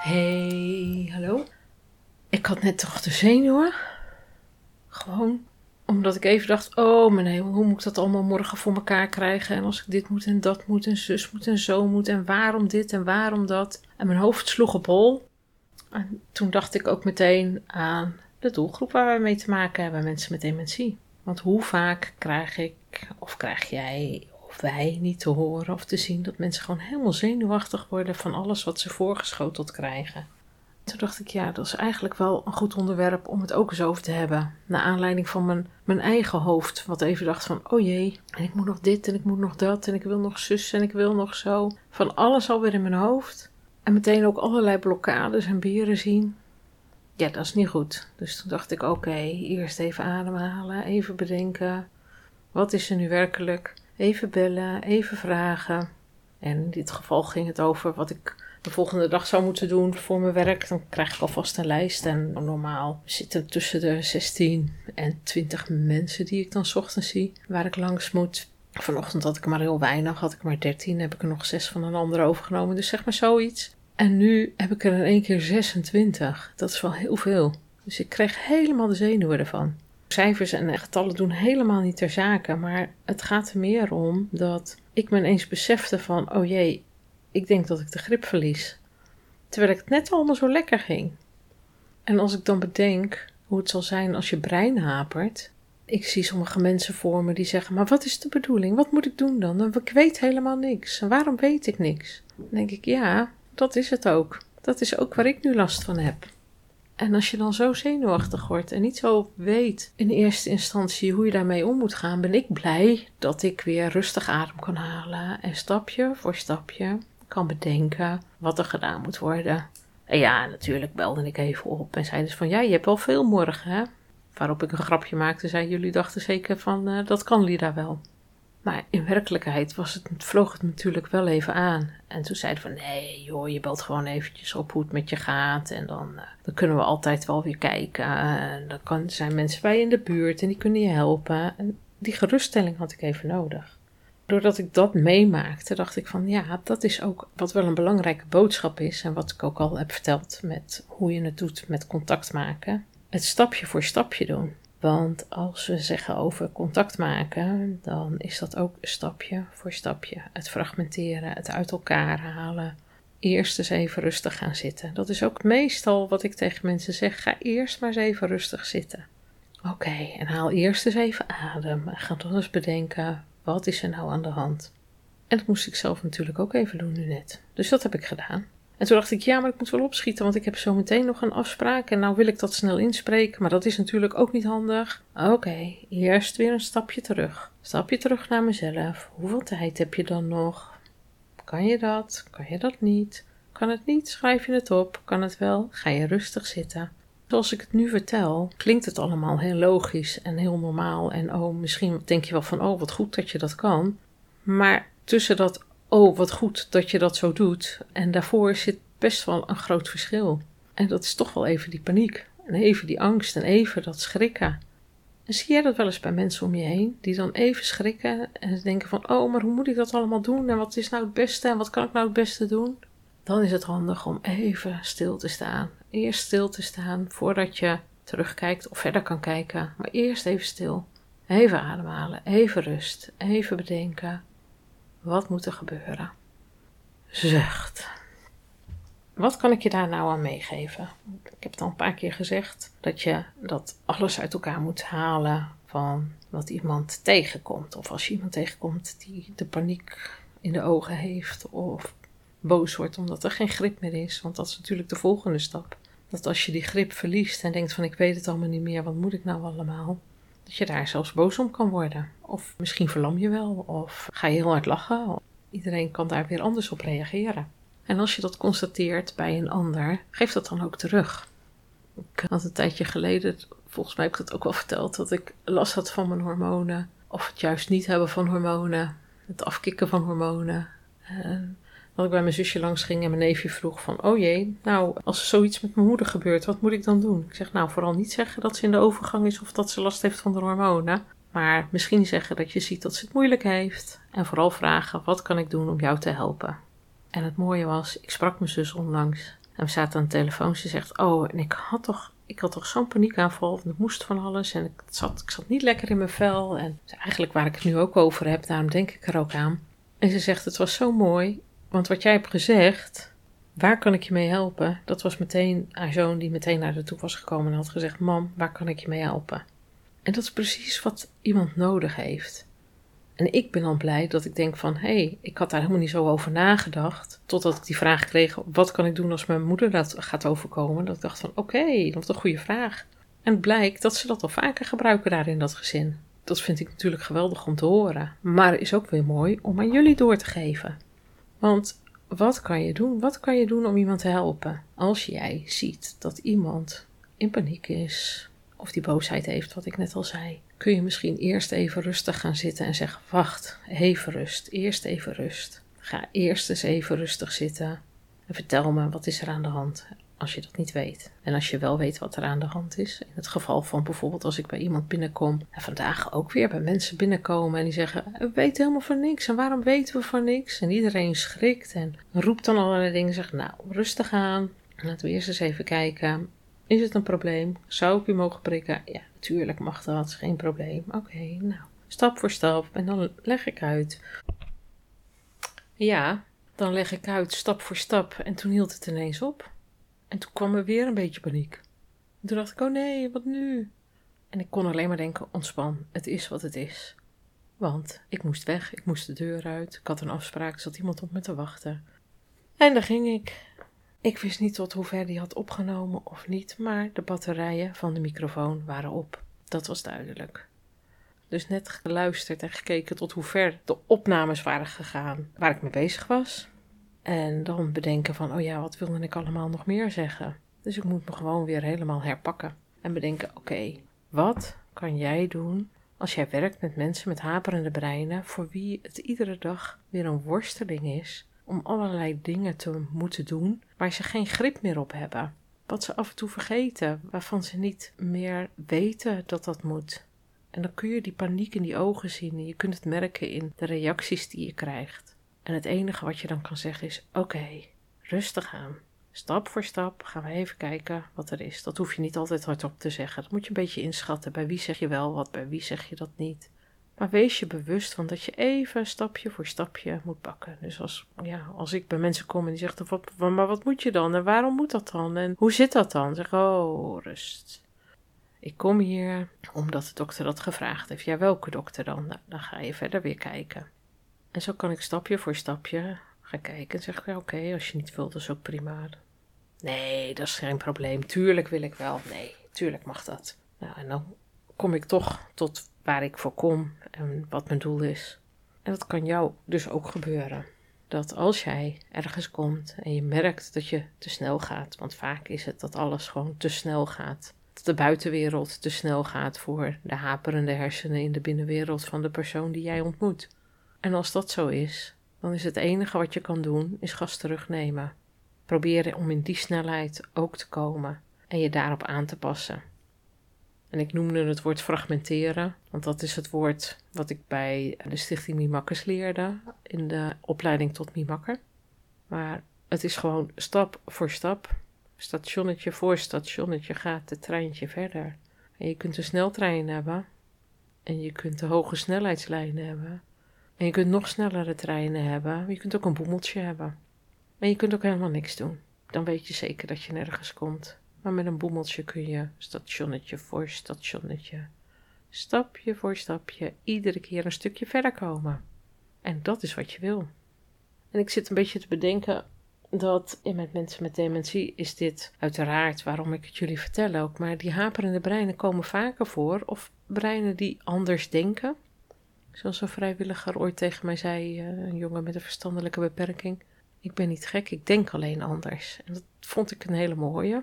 Hey, hallo. Ik had net toch de zenuwen. Gewoon omdat ik even dacht: oh mijn hemel, hoe moet ik dat allemaal morgen voor elkaar krijgen? En als ik dit moet en dat moet en zus moet en zo moet en waarom dit en waarom dat? En mijn hoofd sloeg op hol. En toen dacht ik ook meteen aan de doelgroep waar we mee te maken hebben: mensen met dementie. Want hoe vaak krijg ik, of krijg jij, of wij niet te horen of te zien dat mensen gewoon helemaal zenuwachtig worden van alles wat ze voorgeschoteld krijgen? Toen dacht ik, ja, dat is eigenlijk wel een goed onderwerp om het ook eens over te hebben. Naar aanleiding van mijn, mijn eigen hoofd, wat even dacht van, oh jee, en ik moet nog dit en ik moet nog dat en ik wil nog zus en ik wil nog zo. Van alles alweer in mijn hoofd. En meteen ook allerlei blokkades en bieren zien. Ja, dat is niet goed. Dus toen dacht ik, oké, eerst even ademhalen, even bedenken. Wat is er nu werkelijk? Even bellen, even vragen. En in dit geval ging het over wat ik de volgende dag zou moeten doen voor mijn werk. Dan krijg ik alvast een lijst. En normaal zitten tussen de 16 en 20 mensen die ik dan ochtends zie, waar ik langs moet. Vanochtend had ik maar heel weinig, had ik maar 13, heb ik er nog 6 van een ander overgenomen. Dus zeg maar zoiets. En nu heb ik er in één keer 26. Dat is wel heel veel. Dus ik kreeg helemaal de zenuwen ervan. Cijfers en getallen doen helemaal niet ter zake, maar het gaat er meer om dat ik me ineens besefte van, oh jee, ik denk dat ik de grip verlies. Terwijl ik het net allemaal zo lekker ging. En als ik dan bedenk hoe het zal zijn als je brein hapert. Ik zie sommige mensen voor me die zeggen: Maar wat is de bedoeling? Wat moet ik doen dan? Ik weet helemaal niks. En waarom weet ik niks? Dan denk ik: Ja, dat is het ook. Dat is ook waar ik nu last van heb. En als je dan zo zenuwachtig wordt en niet zo weet in eerste instantie hoe je daarmee om moet gaan, ben ik blij dat ik weer rustig adem kan halen en stapje voor stapje kan bedenken wat er gedaan moet worden. En ja, natuurlijk belde ik even op en zei dus van ja, je hebt wel veel morgen hè. Waarop ik een grapje maakte, zei jullie dachten zeker van uh, dat kan Lida wel. Maar in werkelijkheid was het, vloog het natuurlijk wel even aan. En toen zeiden van nee joh, je belt gewoon eventjes op hoe het met je gaat. En dan, uh, dan kunnen we altijd wel weer kijken. En dan kan, zijn mensen bij je in de buurt en die kunnen je helpen. En die geruststelling had ik even nodig doordat ik dat meemaakte, dacht ik van ja, dat is ook wat wel een belangrijke boodschap is. En wat ik ook al heb verteld met hoe je het doet met contact maken. Het stapje voor stapje doen. Want als we zeggen over contact maken, dan is dat ook stapje voor stapje. Het fragmenteren, het uit elkaar halen. Eerst eens even rustig gaan zitten. Dat is ook meestal wat ik tegen mensen zeg. Ga eerst maar eens even rustig zitten. Oké, en haal eerst eens even adem. En ga dan eens bedenken, wat is er nou aan de hand? En dat moest ik zelf natuurlijk ook even doen nu net. Dus dat heb ik gedaan. En toen dacht ik, ja, maar ik moet wel opschieten, want ik heb zo meteen nog een afspraak. En nou wil ik dat snel inspreken, maar dat is natuurlijk ook niet handig. Oké, eerst weer een stapje terug. Stapje terug naar mezelf. Hoeveel tijd heb je dan nog? Kan je dat? Kan je dat niet? Kan het niet? Schrijf je het op. Kan het wel? Ga je rustig zitten. Zoals ik het nu vertel, klinkt het allemaal heel logisch en heel normaal. En oh, misschien denk je wel van, oh, wat goed dat je dat kan. Maar tussen dat, oh, wat goed dat je dat zo doet, en daarvoor zit best wel een groot verschil. En dat is toch wel even die paniek. En even die angst en even dat schrikken. En zie jij dat wel eens bij mensen om je heen, die dan even schrikken en denken van, oh, maar hoe moet ik dat allemaal doen? En wat is nou het beste en wat kan ik nou het beste doen? Dan is het handig om even stil te staan eerst stil te staan voordat je terugkijkt of verder kan kijken. Maar eerst even stil. Even ademhalen, even rust, even bedenken. Wat moet er gebeuren? Zucht. Wat kan ik je daar nou aan meegeven? Ik heb het al een paar keer gezegd dat je dat alles uit elkaar moet halen van wat iemand tegenkomt. Of als je iemand tegenkomt die de paniek in de ogen heeft of boos wordt omdat er geen grip meer is. Want dat is natuurlijk de volgende stap. Dat als je die grip verliest en denkt van ik weet het allemaal niet meer, wat moet ik nou allemaal? Dat je daar zelfs boos om kan worden. Of misschien verlam je wel, of ga je heel hard lachen. Iedereen kan daar weer anders op reageren. En als je dat constateert bij een ander, geef dat dan ook terug. Ik had een tijdje geleden, volgens mij heb ik dat ook wel verteld, dat ik last had van mijn hormonen. Of het juist niet hebben van hormonen. Het afkicken van hormonen. En dat ik bij mijn zusje langs ging en mijn neefje vroeg van... Oh jee, nou, als er zoiets met mijn moeder gebeurt, wat moet ik dan doen? Ik zeg, nou, vooral niet zeggen dat ze in de overgang is of dat ze last heeft van de hormonen. Maar misschien zeggen dat je ziet dat ze het moeilijk heeft. En vooral vragen, wat kan ik doen om jou te helpen? En het mooie was, ik sprak mijn zus onlangs. En we zaten aan de telefoon. Ze zegt, oh, en ik had toch, ik had toch zo'n paniekaanval. Want het moest van alles. En ik zat, ik zat niet lekker in mijn vel. En eigenlijk waar ik het nu ook over heb, daarom denk ik er ook aan. En ze zegt, het was zo mooi. Want wat jij hebt gezegd, waar kan ik je mee helpen? Dat was meteen haar zoon die meteen naar haar toe was gekomen en had gezegd: Mam, waar kan ik je mee helpen? En dat is precies wat iemand nodig heeft. En ik ben dan blij dat ik denk van, hé, hey, ik had daar helemaal niet zo over nagedacht. Totdat ik die vraag kreeg, wat kan ik doen als mijn moeder dat gaat overkomen? Dat ik dacht van, oké, dat is een goede vraag. En het blijkt dat ze dat al vaker gebruiken daar in dat gezin. Dat vind ik natuurlijk geweldig om te horen. Maar is ook weer mooi om aan jullie door te geven. Want wat kan je doen? Wat kan je doen om iemand te helpen? Als jij ziet dat iemand in paniek is, of die boosheid heeft, wat ik net al zei, kun je misschien eerst even rustig gaan zitten en zeggen: Wacht, even rust, eerst even rust. Ga eerst eens even rustig zitten en vertel me wat is er aan de hand als je dat niet weet. En als je wel weet wat er aan de hand is. In het geval van bijvoorbeeld als ik bij iemand binnenkom. En vandaag ook weer bij mensen binnenkomen. En die zeggen: We weten helemaal van niks. En waarom weten we van niks? En iedereen schrikt en roept dan allerlei dingen. Zegt: Nou, rustig aan. Laten we eerst eens even kijken. Is het een probleem? Zou ik u mogen prikken? Ja, natuurlijk mag dat. Geen probleem. Oké, nou. Stap voor stap. En dan leg ik uit. Ja, dan leg ik uit stap voor stap. En toen hield het ineens op. En toen kwam er weer een beetje paniek. En toen dacht ik, oh nee, wat nu? En ik kon alleen maar denken, ontspan, het is wat het is. Want ik moest weg, ik moest de deur uit, ik had een afspraak, er zat iemand op me te wachten. En daar ging ik. Ik wist niet tot hoever die had opgenomen of niet, maar de batterijen van de microfoon waren op. Dat was duidelijk. Dus net geluisterd en gekeken tot hoe ver de opnames waren gegaan waar ik mee bezig was. En dan bedenken van, oh ja, wat wilde ik allemaal nog meer zeggen? Dus ik moet me gewoon weer helemaal herpakken. En bedenken, oké, wat kan jij doen als jij werkt met mensen met haperende breinen, voor wie het iedere dag weer een worsteling is om allerlei dingen te moeten doen waar ze geen grip meer op hebben? Wat ze af en toe vergeten, waarvan ze niet meer weten dat dat moet. En dan kun je die paniek in die ogen zien en je kunt het merken in de reacties die je krijgt. En het enige wat je dan kan zeggen is: oké, rustig aan. Stap voor stap gaan we even kijken wat er is. Dat hoef je niet altijd hardop te zeggen. Dat moet je een beetje inschatten. Bij wie zeg je wel wat, bij wie zeg je dat niet. Maar wees je bewust van dat je even stapje voor stapje moet pakken. Dus als, ja, als ik bij mensen kom en die zeggen: wat, Maar wat moet je dan? En waarom moet dat dan? En hoe zit dat dan? Zeg: Oh, rust. Ik kom hier omdat de dokter dat gevraagd heeft. Ja, welke dokter dan? Nou, dan ga je verder weer kijken. En zo kan ik stapje voor stapje gaan kijken en zeggen: Oké, als je niet wilt, dat is ook prima. Nee, dat is geen probleem. Tuurlijk wil ik wel. Nee, tuurlijk mag dat. Nou, en dan kom ik toch tot waar ik voor kom en wat mijn doel is. En dat kan jou dus ook gebeuren. Dat als jij ergens komt en je merkt dat je te snel gaat, want vaak is het dat alles gewoon te snel gaat. Dat de buitenwereld te snel gaat voor de haperende hersenen in de binnenwereld van de persoon die jij ontmoet. En als dat zo is, dan is het enige wat je kan doen, is gas terugnemen. Proberen om in die snelheid ook te komen en je daarop aan te passen. En ik noemde het woord fragmenteren, want dat is het woord wat ik bij de Stichting Mimakkers leerde in de opleiding tot Mimakker. Maar het is gewoon stap voor stap, stationnetje voor stationnetje gaat het treintje verder. En je kunt een sneltrein hebben en je kunt de hoge snelheidslijnen hebben. En je kunt nog snellere treinen hebben. Je kunt ook een boemeltje hebben. En je kunt ook helemaal niks doen. Dan weet je zeker dat je nergens komt. Maar met een boemeltje kun je stationnetje voor stationnetje, stapje voor stapje, iedere keer een stukje verder komen. En dat is wat je wil. En ik zit een beetje te bedenken dat in met mensen met dementie is dit uiteraard waarom ik het jullie vertel ook. Maar die haperende breinen komen vaker voor. Of breinen die anders denken. Zoals een vrijwilliger ooit tegen mij zei, eh, een jongen met een verstandelijke beperking. Ik ben niet gek, ik denk alleen anders. En dat vond ik een hele mooie.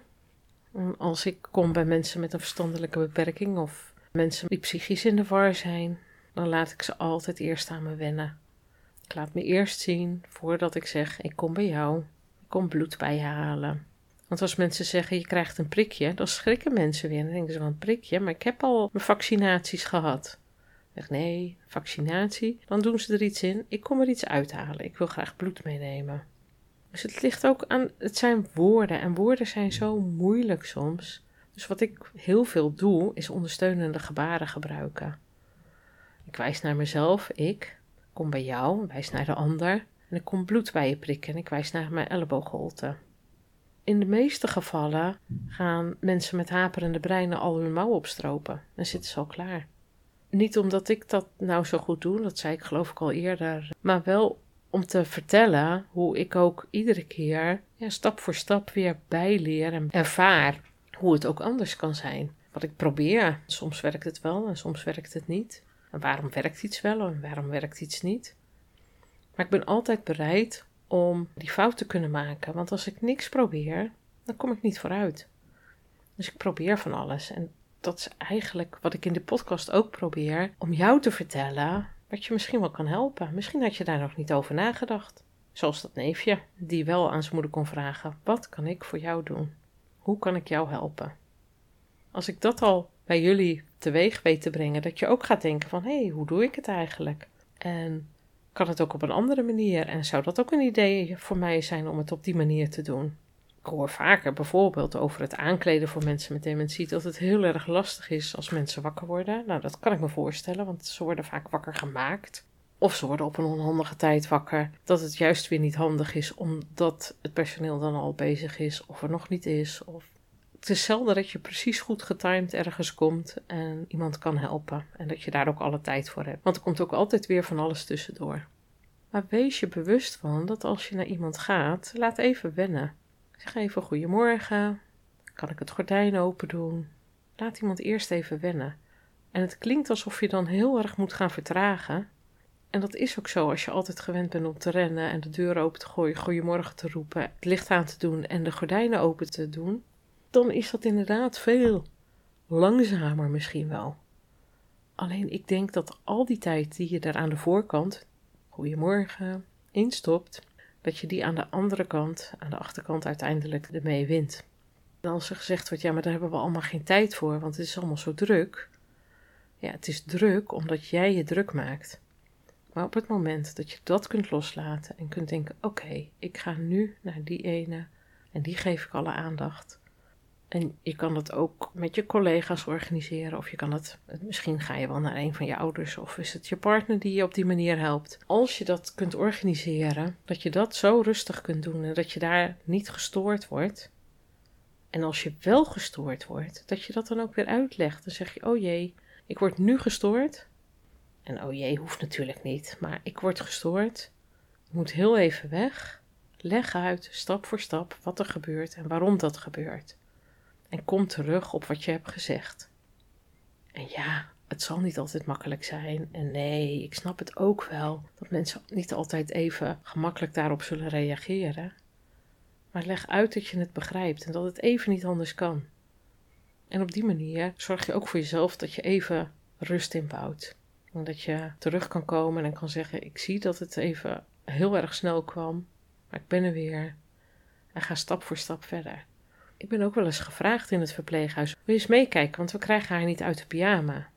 Als ik kom bij mensen met een verstandelijke beperking of mensen die psychisch in de war zijn, dan laat ik ze altijd eerst aan me wennen. Ik laat me eerst zien voordat ik zeg: Ik kom bij jou, ik kom bloed bij je halen. Want als mensen zeggen: Je krijgt een prikje, dan schrikken mensen weer. Dan denken ze: van een prikje, maar ik heb al mijn vaccinaties gehad. Zeg: Nee, vaccinatie. Dan doen ze er iets in. Ik kom er iets uithalen. Ik wil graag bloed meenemen. Dus het ligt ook aan, het zijn woorden en woorden zijn zo moeilijk soms. Dus wat ik heel veel doe, is ondersteunende gebaren gebruiken. Ik wijs naar mezelf, ik, kom bij jou, wijs naar de ander en ik kom bloed bij je prikken en ik wijs naar mijn elleboogholte. In de meeste gevallen gaan mensen met haperende breinen al hun mouw opstropen en zitten ze al klaar. Niet omdat ik dat nou zo goed doe, dat zei ik geloof ik al eerder, maar wel om te vertellen hoe ik ook iedere keer stap voor stap weer bijleer en ervaar hoe het ook anders kan zijn. Wat ik probeer. Soms werkt het wel en soms werkt het niet. En waarom werkt iets wel en waarom werkt iets niet? Maar ik ben altijd bereid om die fout te kunnen maken. Want als ik niks probeer, dan kom ik niet vooruit. Dus ik probeer van alles. En dat is eigenlijk wat ik in de podcast ook probeer: om jou te vertellen wat je misschien wel kan helpen. Misschien had je daar nog niet over nagedacht. Zoals dat neefje, die wel aan zijn moeder kon vragen: Wat kan ik voor jou doen? Hoe kan ik jou helpen? Als ik dat al bij jullie teweeg weet te brengen, dat je ook gaat denken: van hé, hey, hoe doe ik het eigenlijk? En kan het ook op een andere manier? En zou dat ook een idee voor mij zijn om het op die manier te doen? Hoor vaker bijvoorbeeld over het aankleden voor mensen met dementie dat het heel erg lastig is als mensen wakker worden. Nou, dat kan ik me voorstellen, want ze worden vaak wakker gemaakt. Of ze worden op een onhandige tijd wakker. Dat het juist weer niet handig is omdat het personeel dan al bezig is of er nog niet is. Of... Het is zelden dat je precies goed getimed ergens komt en iemand kan helpen. En dat je daar ook alle tijd voor hebt. Want er komt ook altijd weer van alles tussendoor. Maar wees je bewust van dat als je naar iemand gaat, laat even wennen. Zeg even goedemorgen. Kan ik het gordijn open doen? Laat iemand eerst even wennen. En het klinkt alsof je dan heel erg moet gaan vertragen. En dat is ook zo als je altijd gewend bent om te rennen en de deur open te gooien, goedemorgen te roepen, het licht aan te doen en de gordijnen open te doen. Dan is dat inderdaad veel langzamer misschien wel. Alleen ik denk dat al die tijd die je daar aan de voorkant, goedemorgen, instopt, dat je die aan de andere kant, aan de achterkant uiteindelijk ermee wint. En als er gezegd wordt, ja, maar daar hebben we allemaal geen tijd voor, want het is allemaal zo druk. Ja, het is druk omdat jij je druk maakt. Maar op het moment dat je dat kunt loslaten en kunt denken: oké, ik ga nu naar die ene en die geef ik alle aandacht. En je kan dat ook met je collega's organiseren, of je kan het, misschien ga je wel naar een van je ouders, of is het je partner die je op die manier helpt. Als je dat kunt organiseren, dat je dat zo rustig kunt doen en dat je daar niet gestoord wordt. En als je wel gestoord wordt, dat je dat dan ook weer uitlegt. Dan zeg je: Oh jee, ik word nu gestoord. En oh jee, hoeft natuurlijk niet, maar ik word gestoord. Moet heel even weg. Leg uit, stap voor stap, wat er gebeurt en waarom dat gebeurt en kom terug op wat je hebt gezegd. En ja, het zal niet altijd makkelijk zijn. En nee, ik snap het ook wel dat mensen niet altijd even gemakkelijk daarop zullen reageren. Maar leg uit dat je het begrijpt en dat het even niet anders kan. En op die manier zorg je ook voor jezelf dat je even rust inbouwt. En dat je terug kan komen en kan zeggen: Ik zie dat het even heel erg snel kwam, maar ik ben er weer. En ga stap voor stap verder. Ik ben ook wel eens gevraagd in het verpleeghuis: wil je eens meekijken, want we krijgen haar niet uit de pyjama.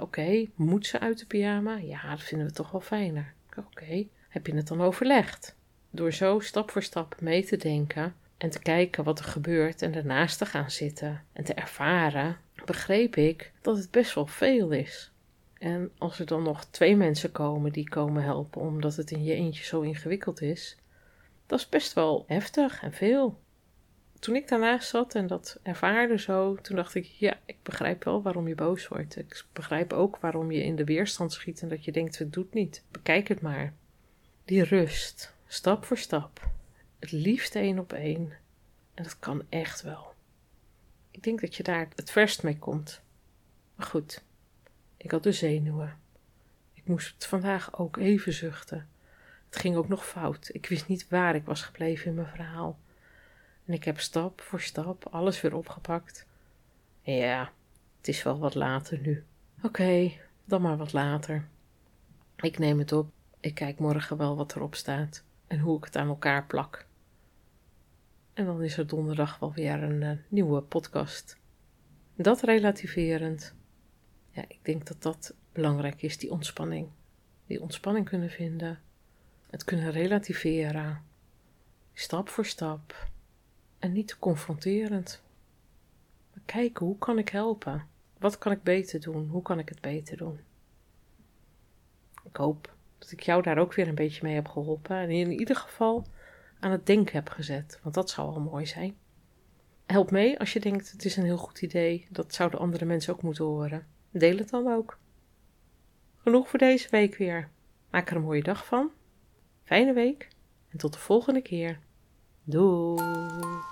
Oké, moet ze uit de pyjama? Ja, dat vinden we toch wel fijner. Oké, heb je het dan overlegd? Door zo stap voor stap mee te denken en te kijken wat er gebeurt en ernaast te gaan zitten en te ervaren, begreep ik dat het best wel veel is. En als er dan nog twee mensen komen die komen helpen omdat het in je eentje zo ingewikkeld is, dat is best wel heftig en veel toen ik daarnaast zat en dat ervaarde zo, toen dacht ik, ja, ik begrijp wel waarom je boos wordt. Ik begrijp ook waarom je in de weerstand schiet en dat je denkt, het doet niet. Bekijk het maar. Die rust, stap voor stap. Het liefst één op één. En dat kan echt wel. Ik denk dat je daar het verst mee komt. Maar goed, ik had de zenuwen. Ik moest vandaag ook even zuchten. Het ging ook nog fout. Ik wist niet waar ik was gebleven in mijn verhaal. En ik heb stap voor stap alles weer opgepakt. Ja, het is wel wat later nu. Oké, dan maar wat later. Ik neem het op. Ik kijk morgen wel wat erop staat en hoe ik het aan elkaar plak. En dan is er donderdag wel weer een uh, nieuwe podcast. Dat relativerend. Ja, ik denk dat dat belangrijk is, die ontspanning. Die ontspanning kunnen vinden. Het kunnen relativeren. Stap voor stap. En niet te confronterend. Maar kijken, hoe kan ik helpen? Wat kan ik beter doen? Hoe kan ik het beter doen? Ik hoop dat ik jou daar ook weer een beetje mee heb geholpen. En in ieder geval aan het denken heb gezet. Want dat zou al mooi zijn. Help mee als je denkt het is een heel goed idee. Dat zouden andere mensen ook moeten horen. Deel het dan ook. Genoeg voor deze week weer. Maak er een mooie dag van. Fijne week. En tot de volgende keer. Doei.